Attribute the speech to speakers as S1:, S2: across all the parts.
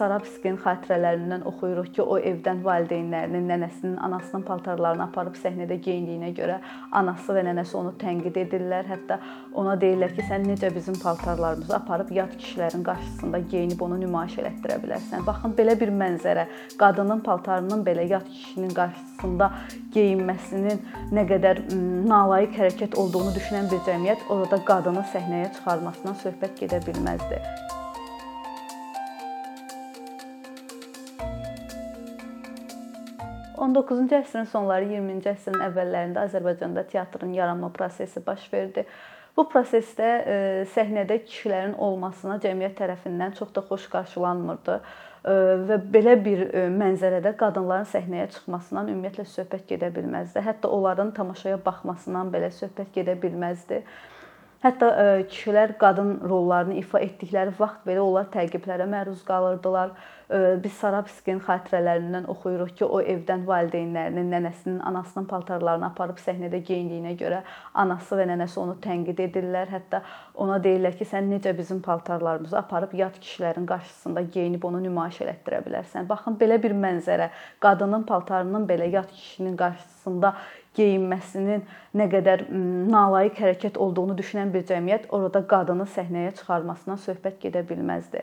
S1: Sarabskin xatirələrindən oxuyuruq ki, o evdən valideynlərinin, nənəsinin, anasının paltarlarını aparıb səhnədə geyindiyinə görə anası və nənəsi onu tənqid edirlər. Hətta ona deyirlər ki, sən necə bizim paltarlarımızı aparıb yad kişilərin qarşısında geyinib onu nümayiş elətdirə bilərsən. Baxın, belə bir mənzərə, qadının paltarının belə yad kişinin qarşısında geyinməsinin nə qədər nalayiq hərəkət olduğunu düşünən bir cəmiyyət orada qadını səhnəyə çıxarmasından söhbət gedə bilməzdi. 19-cu əsrin sonları, 20-ci əsrin əvvəllərində Azərbaycanda teatrın yaranma prosesi baş verdi. Bu prosesdə e, səhnədə kişilərin olmasına cəmiyyət tərəfindən çox da xoş qarşılanmırdı e, və belə bir e, mənzərədə qadınların səhnəyə çıxmasından ümumiyyətlə söhbət gedə bilməzdi. Hətta onların tamaşaya baxmasından belə söhbət gedə bilməzdi. Hətta kişilər qadın rollarını ifa etdikləri vaxt belə onlar təqiblərə məruz qalırdılar biz Sarabskin xatirələrindən oxuyuruq ki, o evdən valideynlərinin, nənəsinin, anasının paltarlarını aparıb səhnədə geyindiyinə görə anası və nənəsi onu tənqid edirlər. Hətta ona deyirlər ki, sən necə bizim paltarlarımızı aparıb yad kişilərin qarşısında geyinib onu nümayiş elətdirə bilərsən. Baxın, belə bir mənzərə, qadının paltarının belə yad kişinin qarşısında geyinməsinin nə qədər nalayiq hərəkət olduğunu düşünən bir cəmiyyət orada qadını səhnəyə çıxarmasından söhbət gedə bilməzdi.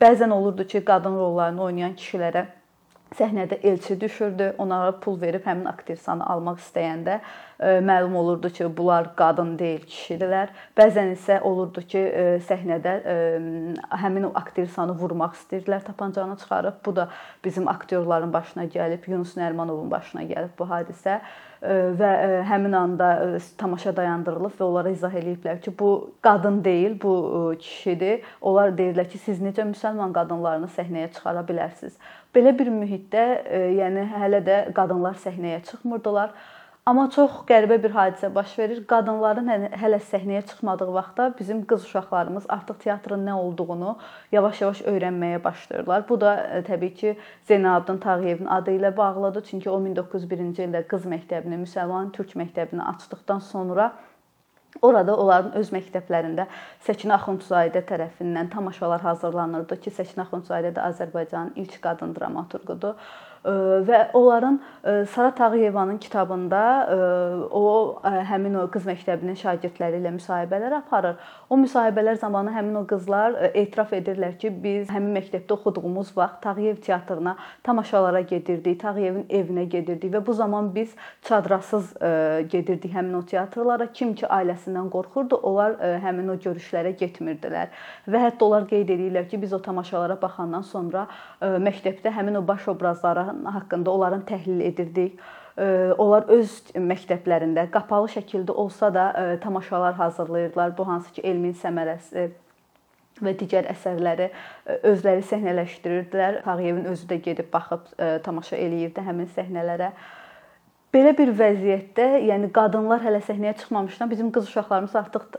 S1: Bəzən olurdu ki, qadın rollarını oynayan kişilərə səhnədə elçi düşürdü. Onlara pul verib həmin aktrisanı almaq istəyəndə məlum olurdu ki, bunlar qadın deyil, kişidirlər. Bəzən isə olurdu ki, səhnədə həmin o aktrisanı vurmaq istəyirdilər, tapancanı çıxarıb. Bu da bizim aktyorların başına gəlib, Yunus Nərmanovun başına gəlib bu hadisə və həmin anda tamaşa dayandırılıb və onlara izah eləyiblər ki, bu qadın deyil, bu kişidir. Onlar deyirlər ki, siz necə müsəlman qadınlarını səhnəyə çıxara bilərsiniz? Belə bir mühitdə, yəni hələ də qadınlar səhnəyə çıxmırdılar. Amma çox qəribə bir hadisə baş verir. Qadınların hələ səhnəyə çıxmadığı vaxtda bizim qız uşaqlarımız artıq teatrın nə olduğunu yavaş-yavaş öyrənməyə başlayırlar. Bu da e, təbii ki, Zeynalabdin Tağıyevin adı ilə bağlıdır. Çünki o 1901-ci ildə qız məktəbini, müsəlman türk məktəbini açdıqdan sonra Orada onların öz məktəblərində Səkinə Axundzadə tərəfindən tamaşalar hazırlanırdı ki, Səkinə Axundzadə də Azərbaycanın ilk qadın dramaturqudur və onların Sara Tağıyevanın kitabında o həmin o qız məktəbinin şagirdləri ilə müsahibələr aparır. O müsahibələr zamanı həmin o qızlar etiraf edirlər ki, biz həmin məktəbdə oxuduğumuz vaxt Tağıyev teatrına tamaşalara gedirdik, Tağıyevin evinə gedirdik və bu zaman biz çadrasız gedirdik həmin o teatrlara. Kim ki ailəsindən qorxurdu, onlar həmin o görüşlərə getmirdilər. Və hətta onlar qeyd edirlər ki, biz o tamaşalara baxandan sonra məktəbdə həmin o baş obrazlara haqqında onların təhlil edirdik. Onlar öz məktəblərində qapalı şəkildə olsa da tamaşalar hazırlayırdılar. Bu hansı ki, elmin səmərəsi və digər əsərləri özləri səhnələşdirirdilər. Tağıyevin özü də gedib baxıb tamaşa eləyirdi həmin səhnələrə. Belə bir vəziyyətdə, yəni qadınlar hələ səhnəyə çıxmamışdan bizim qız uşaqlarımız artıq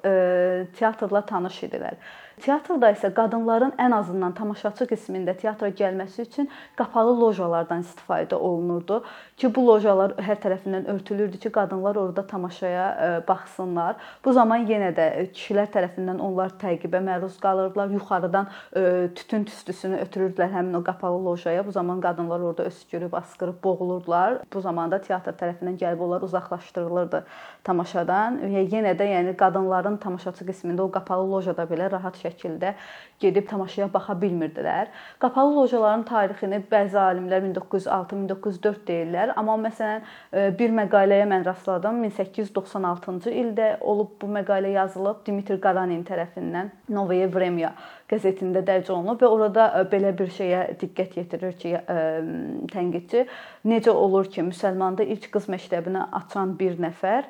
S1: teatrla tanış idilər. Teatrda isə qadınların ən azından tamaşaçı qismində teatra gəlməsi üçün qapalı lojalardan istifadə olunurdu ki, bu lojalar hər tərəfindən örtülürdü ki, qadınlar orada tamaşaya e, baxsınlar. Bu zaman yenə də kişilər tərəfindən onlar təqibə məruz qalırdılar. Yuxarıdan e, tütün tüstüsünü ötürürdülər həmin o qapalı lojaya. Bu zaman qadınlar orada öskürüb, asqırıb boğulurdular. Bu zamanda teatr tərəfindən gəlib onlar uzaqlaşdırılırdı tamaşadan. Və yenə də yəni qadınların tamaşaçı qismində o qapalı lojada belə rahat şəkildə gedib tamaşaya baxa bilmirdilər. Qapalı lojaların tarixini bəzi alimlər 1906-1904 deyirlər, amma məsələn e, bir məqaləyə mən rastladım. 1896-cı ildə olub bu məqalə yazılıb Dmitri Qaranin tərəfindən Novaya Vremya qəzetində dərc olunub və orada e, belə bir şeyə diqqət yetirir ki, e, tənqidçi necə olur ki, müsəlmanda ilk qız məktəbini açan bir nəfər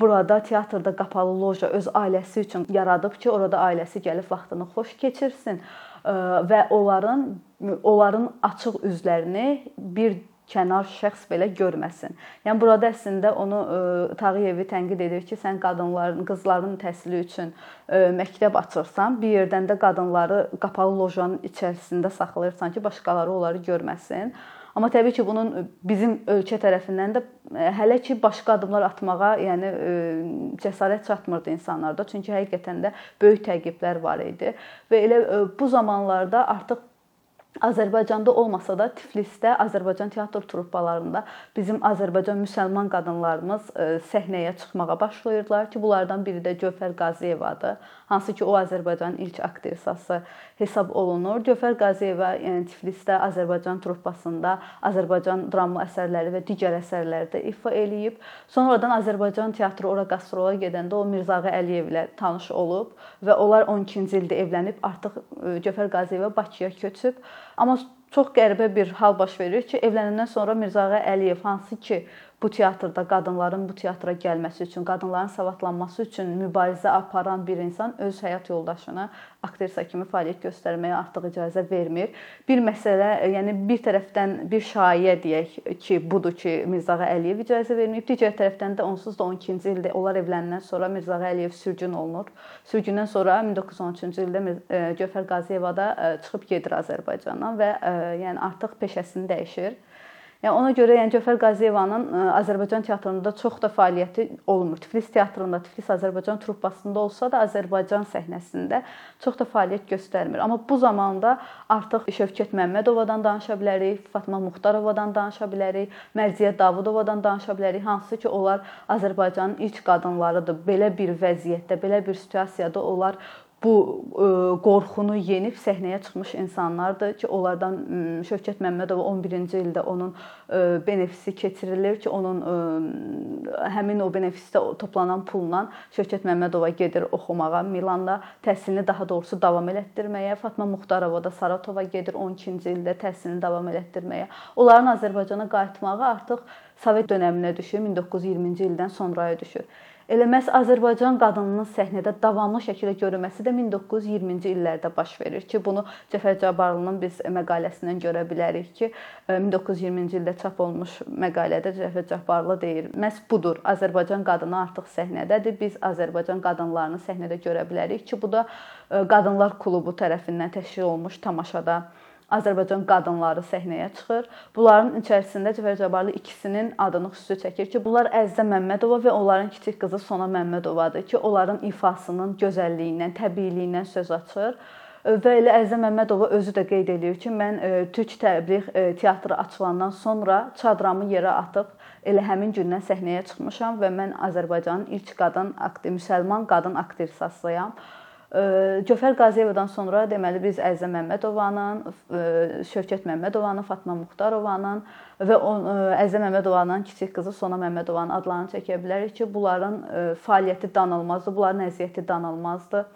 S1: burada teatrda qapalı loja öz ailəsi üçün yaradıb ki, orada ailəsi gəlib vaxtını xoş keçirsin və onların onların açıq üzlərini bir kənar şəxs belə görməsin. Yəni burada əslində onu Tağıyevi tənqid edir ki, sən qadınların, qızların təhsili üçün məktəb açırsan, bir yerdən də qadınları qapalı lojanın içərisində saxlayırsan ki, başqaları onları görməsin. Amma təbii ki, bunun bizim ölkə tərəfindən də e, hələ ki başqa addımlar atmağa, yəni e, cəsarət çatmırdı insanlarda. Çünki həqiqətən də böyük təqiblər var idi və elə e, bu zamanlarda artıq Azərbaycanda olmasa da Tiflisdə Azərbaycan teatr truppalarında bizim Azərbaycan müsəlman qadınlarımız e, səhnəyə çıxmağa başlayırdılar ki, bunlardan biri də Gövhər Qaziyevadır. Hansı ki, o Azərbaycanın ilk aktrisası hesab olunur. Gövhər Qaziyeva yəni Tiflisdə Azərbaycan truppasında Azərbaycan drama əsərləri və digər əsərlərdə ifa eləyib. Sonradan Azərbaycan teatrı ora qastrol'a gedəndə o Mirzağa Əliyevlə tanış olub və onlar 12-ci ildə evlənib artıq e, Gövhər Qaziyeva Bakıya köçüb. Amma çox qəribə bir hal baş verir ki, evlənəndən sonra Mirzağa Əliyev hansı ki bu teatrda qadınların bu teatra gəlməsi üçün, qadınların savadlanması üçün mübarizə aparan bir insan öz həyat yoldaşını aktrisa kimi fəaliyyət göstərməyə artıq icazə vermir. Bir məsələ, yəni bir tərəfdən bir şayiə deyək ki, budur ki, Mirzağa Əliyev icazə verməyib, digər tərəfdən də onsuz da 12-ci ildə onlar evlənəndən sonra Mirzağa Əliyev sürgün olunur. Sürgündən sonra 1913-cü ildə e, Gövhər Qaziyeva da e, çıxıb gedir Azərbaycandan və e, yəni artıq peşəsini dəyişir. Yəni ona görə yəni Cəfər Qaziyevanın e, Azərbaycan teatrında çox da fəaliyyəti olmur. Tiflis teatrında, Tiflis Azərbaycan truppasında olsa da Azərbaycan səhnəsində çox da fəaliyyət göstərmir. Amma bu zamanda artıq Şövkət Məmmədovadan danışa bilərik, Fatma Muxtarovadan danışa bilərik, Mərziyə Davudovadan danışa bilərik, hansı ki, onlar Azərbaycanın ilk qadınlarıdır. Belə bir vəziyyətdə, belə bir situasiyada onlar bu e, qorxunu yenib səhnəyə çıxmış insanlardır ki, onlardan Şövkət Məmmədova 11-ci ildə onun e, benefisi keçirilir ki, onun e, həmin o benefisdə toplanan pulla Şövkət Məmmədova gedir oxumağa Milanda, təhsilini daha doğrusu davam elətdirməyə. Fatma Muxtarova da Saratova gedir 12-ci ildə təhsilini davam elətdirməyə. Onların Azərbaycana qayıtmağı artıq Sovet dövrünə düşür, 1920-ci ildən sonraya düşür. Elə məhz Azərbaycan qadınının səhnədə davamlı şəkildə görünməsi də 1920-ci illərdə baş verir ki, bunu Cəfər Cabbarlının biz məqaləsindən görə bilərik ki, 1920-ci e, ildə çap olunmuş məqalədə Cəfər Cabbarlı deyir: "Məhz budur. Azərbaycan qadını artıq səhnədədir. Biz Azərbaycan qadınlarını səhnədə görə bilərik ki, bu da e, Qadınlar klubu tərəfindən təşkil olunmuş tamaşada Azərbaycan qadınları səhnəyə çıxır. Bunların içərisində Cəfər Cabbarlı ikisinin adını xüsusi çəkir ki, bunlar Əzizə Məmmədova və onların kiçik qızı Sona Məmmədovadır ki, onların ifasının gözəlliyindən, təbiiliyindən söz açır. Və elə Əzizə Məmmədova özü də qeyd eləyir ki, mən e, Türk Təbliğ e, teatrı açılandan sonra çadramı yerə atıb elə həmin gündən səhnəyə çıxmışam və mən Azərbaycanın ilk qadın, müsəlman qadın aktrisasıyam. Cöfər Qaziyevadan sonra deməli biz Əzizə Məmmədovanın, Şövkət Məmmədovanın, Fatma Muxtarovanın və Əzizə Məmmədovanın kiçik qızı Sona Məmmədovanın adlarını çəkə bilərik ki, bunların fəaliyyəti danılmazdı, bunların əziyyəti danılmazdı.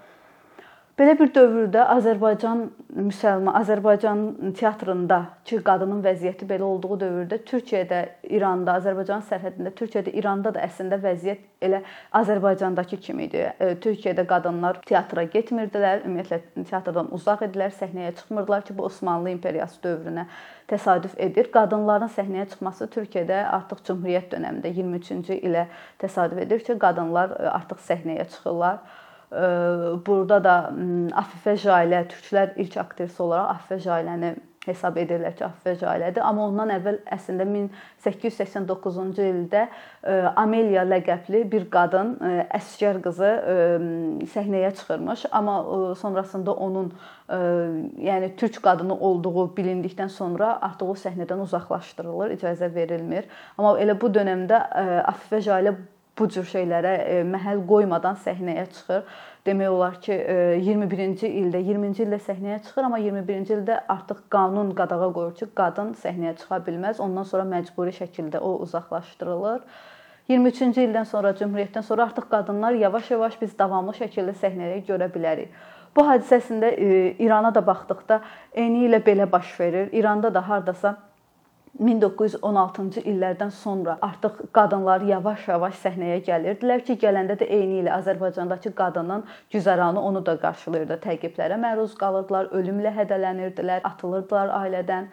S1: Belə bir dövrdə Azərbaycan müsəlman, Azərbaycan teatrında ki, qadının vəziyyəti belə olduğu dövrdə Türkiyədə, İranda, Azərbaycan sərhədində, Türkiyədə, İranda da əslində vəziyyət elə Azərbaycandakı kimi idi. E, Türkiyədə qadınlar teatra getmirdilər, ümumiyyətlə teatrdan uzaq idilər, səhnəyə çıxmırdılar ki, bu Osmanlı imperiyası dövrünə təsadüf edir. Qadınların səhnəyə çıxması Türkiyədə artıq Cümhuriyyət dövründə 23-cü ilə təsadüf edir ki, qadınlar artıq səhnəyə çıxırlar. Burada da Afifə Jailə türklər ilk aktrisa olaraq Afifə Jailəni hesab edirlər ki, Afifə Jailədir. Amma ondan əvvəl əslində 1889-cu ildə Amelia ləqəbli bir qadın, əsgər qızı səhnəyə çıxırmış, amma sonrasında onun yəni türk qadını olduğu bilindikdən sonra artıq o səhnədən uzaqlaşdırılır, icazə verilmir. Amma elə bu dövrdə Afifə Jailə bu cür şeylərə e, məhəl qoymadan səhnəyə çıxır. Demək olar ki, 21-ci e, ildə, 20-ci ildə səhnəyə çıxır, amma 21-ci ildə artıq qanun qadağa qoyur ki, qadın səhnəyə çıxa bilməz. Ondan sonra məcburi şəkildə o uzaqlaşdırılır. 23-cü ildən sonra, Cümhuriyyətdən sonra artıq qadınlar yavaş-yavaş biz davamlı şəkildə səhnəyə görə bilərik. Bu hadisəsində e, İrana da baxdıqda eyni ilə belə baş verir. İranda da hardasa 1916-cı illərdən sonra artıq qadınlar yavaş-yavaş səhnəyə gəlirdilər ki, gələndə də eyni ilə Azərbaycandakı qadının güzəranı onu da qarşılayırdı. Təqiblərə məruz qalırdılar, ölümlə hədələnirdilər, atılırdılar ailədən.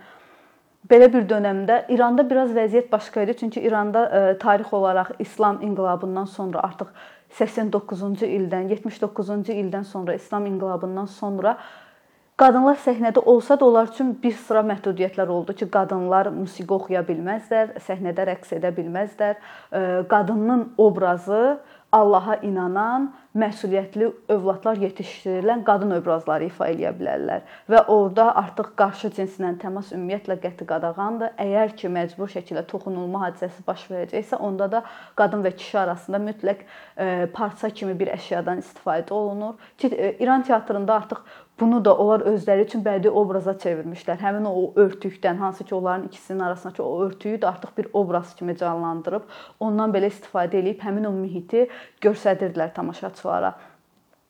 S1: Belə bir dövrdə İranda biraz vəziyyət başqa idi, çünki İranda ə, e, tarix olaraq İslam inqilabından sonra artıq 89-cu ildən, 79-cu ildən sonra İslam inqilabından sonra Qadınlar səhnədə olsa da onlar üçün bir sıra məhdudiyyətlər oldu ki, qadınlar musiqi oxuya bilməzlər, səhnədə rəqs edə bilməzlər. Qadının obrazı Allaha inanan məsuliyyətli övladlar yetişdirilən qadın obrazları ifa eləyə bilərlər və orada artıq qarşı cinslə təmas ümumiyyətlə qəti qadağandır. Əgər ki, məcbur şəkildə toxunulma hadisəsi baş verəcəksə, onda da qadın və kişi arasında mütləq e, parça kimi bir əşyadan istifadə olunur. Ki, e, İran teatrında artıq bunu da onlar özləri üçün bədii obraza çevirmişlər. Həmin o örtükdən, hansı ki, onların ikisinin arasındakı o örtüyü də artıq bir obraz kimi canlandırıb, ondan belə istifadə edib həmin o mühiti göstərirdilər tamaşaçılara tamaşaçılara.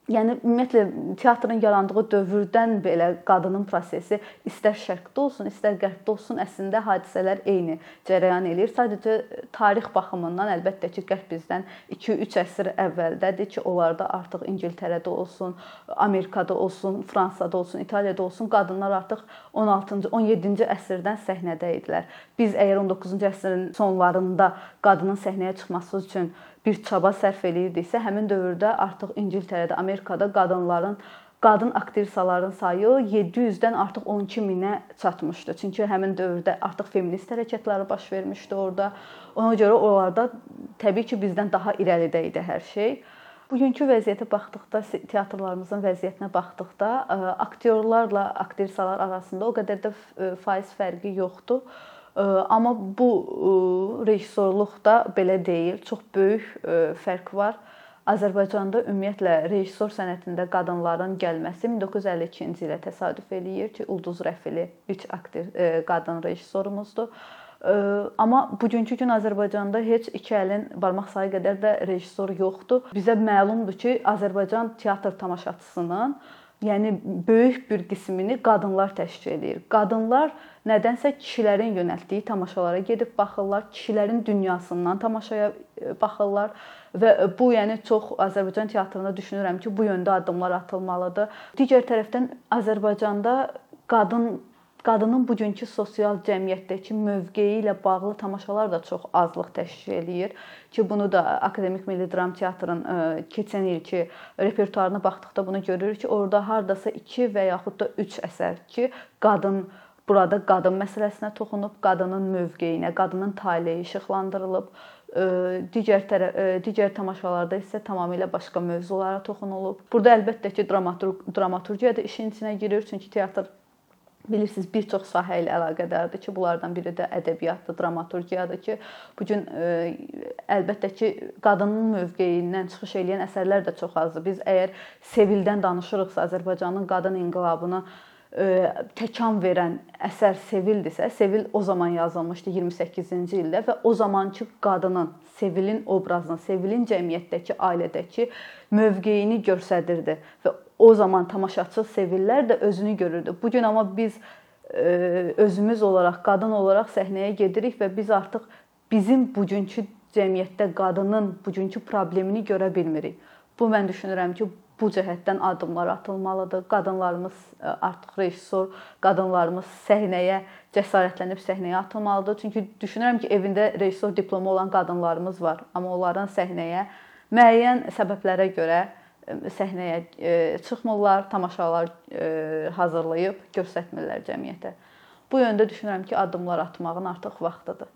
S1: Yəni ümumiyyətlə teatrın yarandığı dövrdən belə qadının prosesi istər şərqdə olsun, istər qərbdə olsun, əslində hadisələr eyni cərəyan eləyir. Sadəcə tarix baxımından əlbəttə ki, qərb bizdən 2-3 əsr əvvəldədir ki, onlarda artıq İngiltərədə olsun, Amerikada olsun, Fransada olsun, İtaliyada olsun, qadınlar artıq 16-cı, 17-ci əsrdən səhnədə idilər. Biz əgər 19-cu əsrin sonlarında qadının səhnəyə çıxması üçün bir çaba sərf eləyirdiksə, həmin dövrdə artıq İngiltərədə, Amerikada qadınların qadın aktrisaların sayı 700-dən artıq 12 minə çatmışdı. Çünki həmin dövrdə artıq feminist hərəkətləri baş vermişdi orada. Ona görə onlarda təbii ki, bizdən daha irəlidə idi hər şey. Bugünkü vəziyyətə baxdıqda, teatrlarımızın vəziyyətinə baxdıqda, aktyorlarla aktrisalar arasında o qədər də faiz fərqi yoxdur. Amma bu rejissorluqda belə deyil, çox böyük fərq var. Azərbaycanda ümumiyyətlə rejissor sənətində qadınların gəlməsi 1952-ci ilə təsadüf eləyir ki, Ulduz Rəfili ilk aktor qadın rejissorumuzdur. Amma bugünkü gün Azərbaycanda heç iki əlin barmaq sayı qədər də rejissor yoxdur. Bizə məlumdur ki, Azərbaycan teatr tamaşaçısının yəni böyük bir qismini qadınlar təşkil edir. Qadınlar nədənsə kişilərin yönəltdiyi tamaşalara gedib baxırlar, kişilərin dünyasından tamaşaya e, baxırlar və bu yəni çox Azərbaycan teatrında düşünürəm ki, bu yöndə addımlar atılmalıdır. Digər tərəfdən Azərbaycanda qadın qadının bugünkü sosial cəmiyyətdəki mövqeyi ilə bağlı tamaşalar da çox azlıq təşkil eləyir ki, bunu da Akademik Milli Dram Teatrın e, keçən ilki repertuarına baxdıqda bunu görürük ki, orada hardasa 2 və yaxud da 3 əsər ki, qadın burada qadın məsələsinə toxunub, qadının mövqeyinə, qadının taleyi işıqlandırılıb e, digər tərəf e, digər tamaşalarda isə tamamilə başqa mövzulara toxunulub. Burada əlbəttə ki, dramaturq dramaturgiya da işin içinə girir, çünki teatr bilirsiniz bir çox sahə ilə əlaqədardır ki, bunlardan biri də ədəbiyyatdır, dramaturgiyadır ki, bu gün e, əlbəttə ki, qadının mövqeyindən çıxış edən əsərlər də çox azdır. Biz əgər Sevildən danışırıqsa, Azərbaycanın qadın inqilabını e, təkan verən əsər Sevildirsə, Sevil o zaman yazılmışdı 28-ci ildə və o zamankı qadının, Sevilin obrazını, Sevilin cəmiyyətdəki, ailədəki mövqeyini göstərirdi və o zaman tamaşaçı sevillər də özünü görürdü. Bu gün amma biz e, özümüz olaraq, qadın olaraq səhnəyə gedirik və biz artıq bizim bugünkü cəmiyyətdə qadının bugünkü problemini görə bilmirik. Bu mən düşünürəm ki, bu cəhətdən addımlar atılmalıdır. Qadınlarımız e, artıq rejissor, qadınlarımız səhnəyə cəsarətlənib səhnəyə atılmalıdır. Çünki düşünürəm ki, evində rejissor diplomu olan qadınlarımız var, amma onların səhnəyə müəyyən səbəblərə görə səhnəyə çıxmırlar, tamaşalar hazırlayıb göstərmirlər cəmiyyətə. Bu yöndə düşünürəm ki, addımlar atmağın artıq vaxtıdır.